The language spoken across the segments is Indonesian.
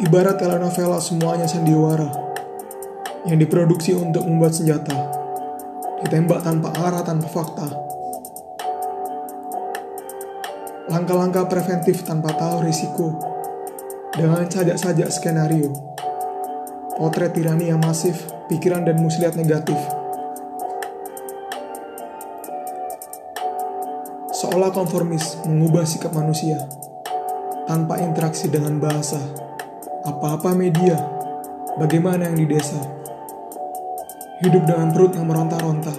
Ibarat telenovela semuanya sandiwara yang diproduksi untuk membuat senjata, ditembak tanpa arah tanpa fakta. Langkah-langkah preventif tanpa tahu risiko dengan sajak-sajak skenario. Potret tirani yang masif, pikiran dan muslihat negatif. Seolah konformis mengubah sikap manusia tanpa interaksi dengan bahasa apa-apa media, bagaimana yang di desa. Hidup dengan perut yang meronta-ronta.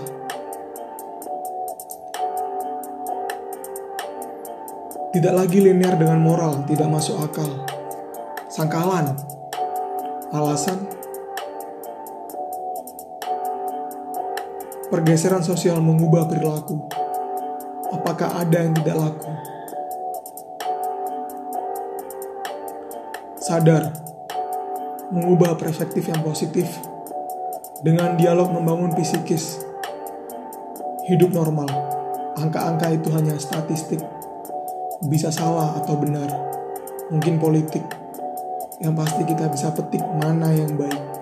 Tidak lagi linear dengan moral, tidak masuk akal. Sangkalan. Alasan pergeseran sosial mengubah perilaku. Apakah ada yang tidak laku? Sadar, mengubah perspektif yang positif dengan dialog membangun psikis. Hidup normal, angka-angka itu hanya statistik, bisa salah atau benar, mungkin politik. Yang pasti kita bisa petik mana yang baik.